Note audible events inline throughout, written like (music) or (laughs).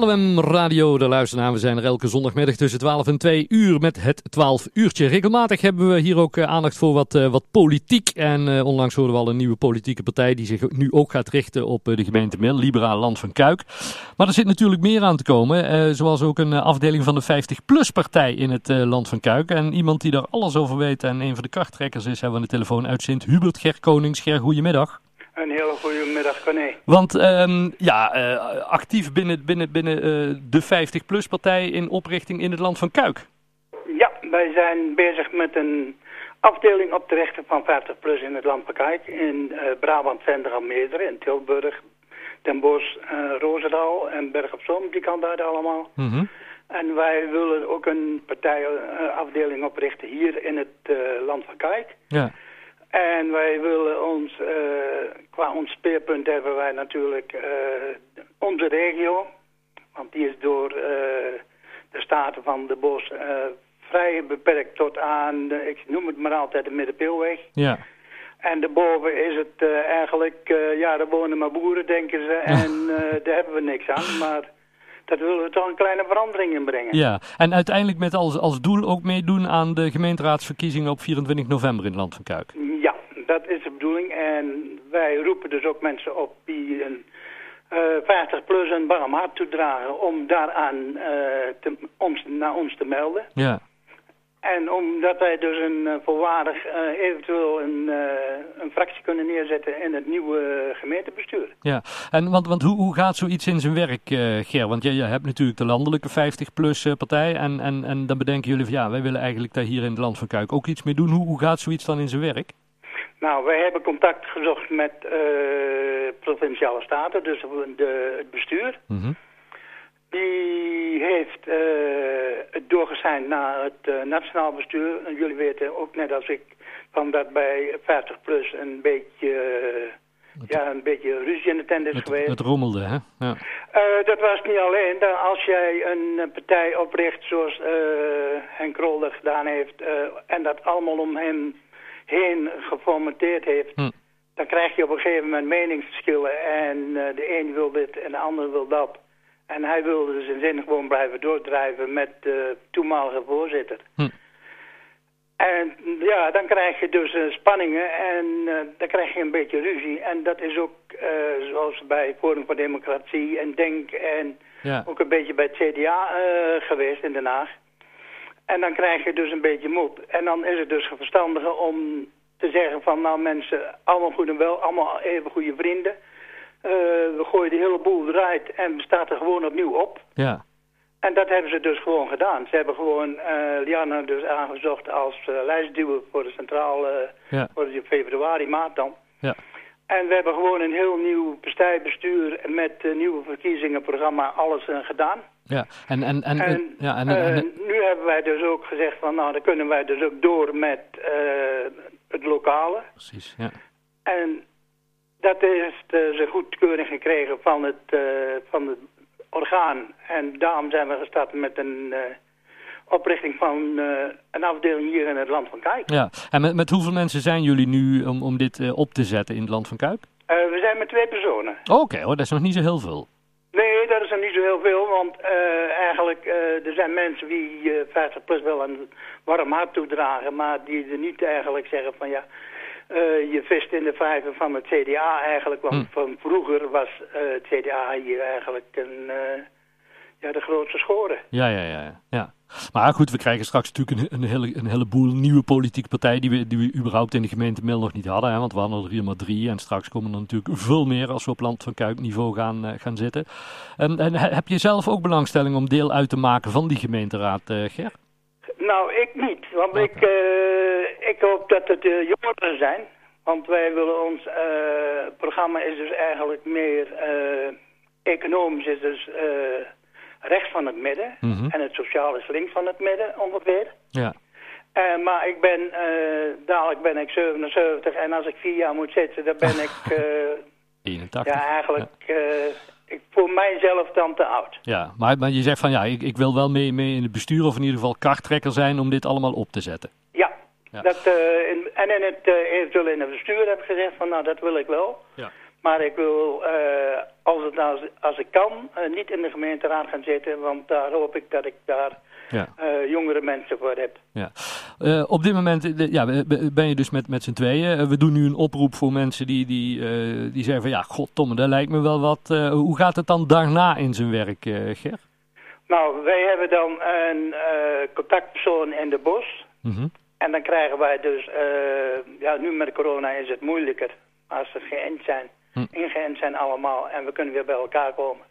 LOM Radio, de luisteraar. We zijn er elke zondagmiddag tussen 12 en 2 uur met het 12 uurtje. Regelmatig hebben we hier ook uh, aandacht voor wat, uh, wat politiek. En uh, onlangs hoorden we al een nieuwe politieke partij die zich nu ook gaat richten op de gemeente Mil, Liberaal Land van Kuik. Maar er zit natuurlijk meer aan te komen. zoals ook een afdeling van de 50PLUS partij in het Land van Kuik. En iemand die daar alles over weet en een van de krachttrekkers is, hebben we aan de telefoon uit Sint Hubert Ger Konings. Ger, goedemiddag. Een hele goede middag, Corné. Want um, ja, uh, actief binnen, binnen, binnen uh, de 50PLUS-partij in oprichting in het land van Kuik. Ja, wij zijn bezig met een afdeling op de rechten van 50PLUS in het land van Kuik. In uh, Brabant, Vendel, Meerdere, in Tilburg, Den Bosch, Roosendaal en Berg op Zoom, die kan daar allemaal. Mm -hmm. En wij willen ook een partijafdeling oprichten hier in het land van Kuik. Ja. En wij willen ons, uh, qua ons speerpunt hebben wij natuurlijk uh, onze regio. Want die is door uh, de Staten van de Bos vrij beperkt tot aan, ik noem het maar altijd de Middenpeelweg. Ja. En daarboven is het eigenlijk, ja, daar wonen maar boeren, denken ze. En daar hebben we niks aan. Maar dat willen we toch een kleine verandering in brengen. Ja, en uiteindelijk met als, als doel ook meedoen aan de gemeenteraadsverkiezingen op 24 november in het Land van Kuik. Ja, dat is de bedoeling. En wij roepen dus ook mensen op die een uh, 50 plus een warm hart toedragen om daaraan uh, te, ons, naar ons te melden. Ja. En omdat wij dus een uh, volwaardig uh, eventueel een, een fractie kunnen neerzetten in het nieuwe gemeentebestuur. Ja, en want, want hoe, hoe gaat zoiets in zijn werk, Ger? Want je, je hebt natuurlijk de landelijke 50-plus partij en, en, en dan bedenken jullie van ja, wij willen eigenlijk daar hier in het Land van Kuik ook iets mee doen. Hoe, hoe gaat zoiets dan in zijn werk? Nou, wij hebben contact gezocht met provinciale staten, dus de, het bestuur. Mm -hmm. Die heeft uh, het doorgezeind naar het uh, nationaal bestuur. En jullie weten ook net als ik van dat bij 50 plus een beetje, uh, ja, een beetje ruzie in de tent is het, geweest. Het rommelde, hè? Ja. dat was niet alleen. Als jij een partij opricht zoals Henk Krol dat gedaan heeft... en dat allemaal om hem heen geformateerd heeft... Hm. dan krijg je op een gegeven moment meningsverschillen. En de een wil dit en de ander wil dat. En hij wilde dus in zin gewoon blijven doordrijven met de toenmalige voorzitter. Hm. En ja, dan krijg je dus uh, spanningen en uh, dan krijg je een beetje ruzie. En dat is ook uh, zoals bij Forum voor Democratie en Denk en ja. ook een beetje bij het CDA geweest in Den Haag. En dan krijg je dus een beetje moed. En dan is het dus verstandiger om te zeggen van nou mensen, allemaal goed en wel, allemaal even goede vrienden. Uh, we gooien de hele boel eruit en we staan er gewoon opnieuw op. Ja. En dat hebben ze dus gewoon gedaan. Ze hebben gewoon uh, Liana dus aangezocht als uh, lijstduwer voor de centrale, ja. voor de februari maand dan. Ja. En we hebben gewoon een heel nieuw partijbestuur met nieuwe verkiezingenprogramma alles gedaan. Ja, en, en, en, en, ja, en, en, en nu hebben wij dus ook gezegd van nou dan kunnen wij dus ook door met het lokale. Precies, ja. En dat is de goedkeuring gekregen van het, uh, van het orgaan. En daarom zijn we gestart met een uh, oprichting van uh, een afdeling hier in het Land van Kuik. Ja, en met, met hoeveel mensen zijn jullie nu om, om dit op te zetten in het Land van Kuik? we zijn met twee personen. Oké okay, hoor, dat is nog niet zo heel veel. Nee, dat is nog niet zo heel veel, want eigenlijk er zijn mensen die 50 plus wel een warm hart toedragen, maar die er niet eigenlijk zeggen van ja... Uh, je vist in de vijver van het CDA eigenlijk. Want Hm. van vroeger was uh, het CDA hier eigenlijk een, uh, ja, de grootste schoren. Ja, ja, ja, ja. Maar goed, we krijgen straks natuurlijk een, een, hele, een heleboel nieuwe politieke partijen die we, die we überhaupt in de gemeente Mil nog niet hadden. Hè, want we hadden er hier maar drie en straks komen er natuurlijk veel meer als we op land van Kuik niveau gaan, gaan zitten. En, en heb je zelf ook belangstelling om deel uit te maken van die gemeenteraad, Ger? Nou, ik niet. Want okay. ik, uh, ik hoop dat het uh, jongeren zijn. Want wij willen ons uh, programma is dus eigenlijk meer economisch is dus rechts van het midden. Mm -hmm. En het sociaal is links van het midden ongeveer. Ja. maar ik ben, dadelijk ben ik 77 en als ik vier jaar moet zitten, dan ben ik... (laughs) 81. Ja, eigenlijk... Ja. ik voor mijzelf dan te oud. Ja, maar, maar je zegt van ja, ik, ik wil wel mee, mee in het bestuur of in ieder geval karttrekker zijn om dit allemaal op te zetten. Ja. Dat, eh, in, en in het, eh, eventueel in het bestuur heb ik gezegd van nou dat wil ik wel. Ja. Maar ik wil, eh, als, het, als, als ik kan, niet in de gemeenteraad gaan zitten. Want daar hoop ik dat ik daar Ja. jongere mensen voor heb. Ja. Op dit moment de- ja, be- be- ben je dus met, met z'n tweeën. We doen nu een oproep voor mensen die, die, die zeggen van ja, goddomme, dat lijkt me wel wat. Hoe gaat het dan daarna in zijn werk, Ger? Nou, wij hebben dan een contactpersoon in de bos. Mhm. En dan krijgen wij dus, eh, ja nu met corona is het moeilijker. Als ze geënt zijn, Hm. ingeënt zijn allemaal en we kunnen weer bij elkaar komen.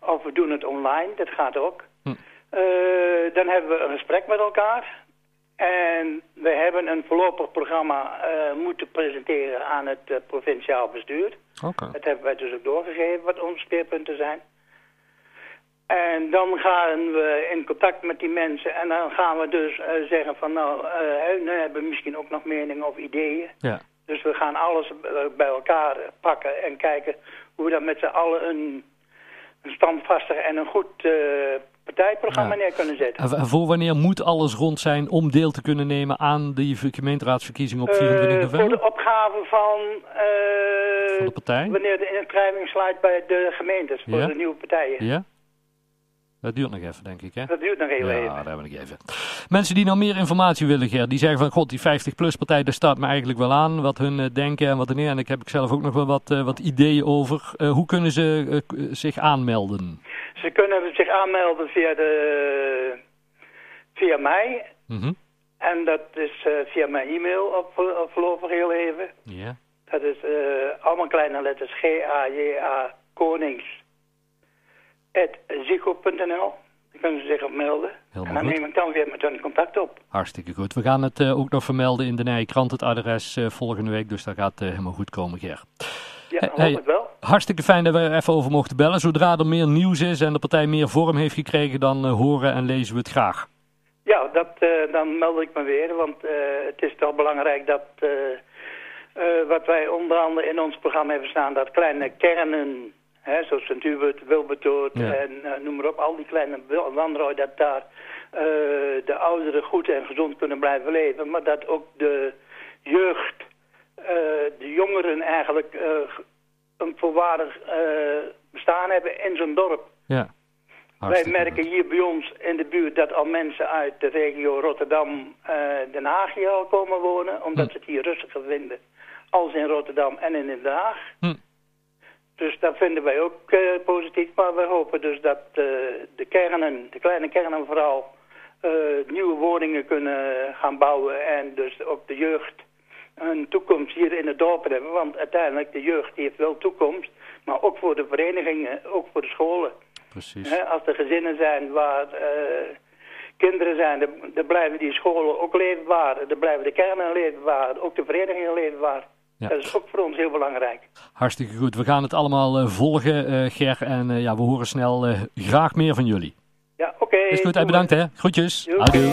Of we doen het online, dat gaat ook. Hm. Eh, dan hebben we een gesprek met elkaar. En we hebben een voorlopig programma eh, moeten presenteren aan het provinciaal bestuur. Oké. Dat hebben wij dus ook doorgegeven wat onze speerpunten zijn. En dan gaan we in contact met die mensen en dan gaan we dus eh, zeggen van nou, eh hun hebben misschien ook nog meningen of ideeën. Ja. Dus we gaan alles eh, bij elkaar pakken en kijken hoe we dan met z'n allen een, een standvastig en een goed partijprogramma Ja. neer kunnen zetten. En, voor wanneer moet alles rond zijn om deel te kunnen nemen aan die gemeenteraadsverkiezingen op 24 Eh, november? voor de opgave van, Van de partij? wanneer de inschrijving sluit bij de gemeentes voor Ja. de nieuwe partijen. Ja? Dat duurt nog even, denk ik, hè? Dat duurt nog heel ja, even. daar hebben we nog even. Mensen die nou meer informatie willen, Ger, die zeggen van... God, die 50-plus-partij, daar staat me eigenlijk wel aan. Wat hun eh, denken en wat er neer. En ik heb ik zelf ook nog wel wat, eh, wat ideeën over. Eh, hoe kunnen ze zich aanmelden? Ze kunnen zich aanmelden via, de, via mij. Mhm. En dat is via mijn e-mail op, op voorlopig heel even. Ja. Dat is allemaal kleine letters G-A-J-A Konings. zico.nl. Daar kunnen ze zich op melden. Helemaal en dan goed. neem ik dan weer met hun contact op. Hartstikke goed. We gaan het eh, ook nog vermelden in de Nije Krant, het adres eh, volgende week. Dus dat gaat eh, helemaal goed komen, Ger. Ja, Hey, hoop hey. het wel. Hartstikke fijn dat we er even over mochten bellen. Zodra er meer nieuws is en de partij meer vorm heeft gekregen, dan horen en lezen we het graag. Ja, dat, dan meld ik me weer. Want het is toch belangrijk dat... wat wij onder andere in ons programma hebben staan... dat kleine kernen... Hè, zoals Sint-Hubert, Wilbertoort Ja. en eh, noem maar op. Al die kleine wandrooi dat daar eh, de ouderen goed en gezond kunnen blijven leven. Maar dat ook de jeugd, eh, de jongeren eigenlijk... een volwaardig bestaan hebben in zo'n dorp. Ja. Wij merken hier bij ons in de buurt dat al mensen uit de regio Rotterdam, Den Haag hier al komen wonen. Omdat Hm. ze het hier rustiger vinden als in Rotterdam en in Den Haag. Hm. Dus dat vinden wij ook eh, positief. Maar we hopen dus dat eh, de kernen, de kleine kernen vooral, eh, nieuwe woningen kunnen gaan bouwen. En dus ook de jeugd een toekomst hier in het dorp hebben. Want uiteindelijk, de jeugd die heeft wel toekomst. Maar ook voor de verenigingen, ook voor de scholen. Precies. Hè, als er gezinnen zijn waar eh, kinderen zijn, dan, dan blijven die scholen ook leefbaar. Dan blijven de kernen leefbaar, ook de verenigingen leefbaar. Ja. Dat is ook voor ons heel belangrijk. Hartstikke goed. We gaan het allemaal eh, volgen, eh, Ger. En eh, ja, we horen snel graag meer van jullie. Ja, oké. Is goed, hey, bedankt hè. Groetjes. Adieu.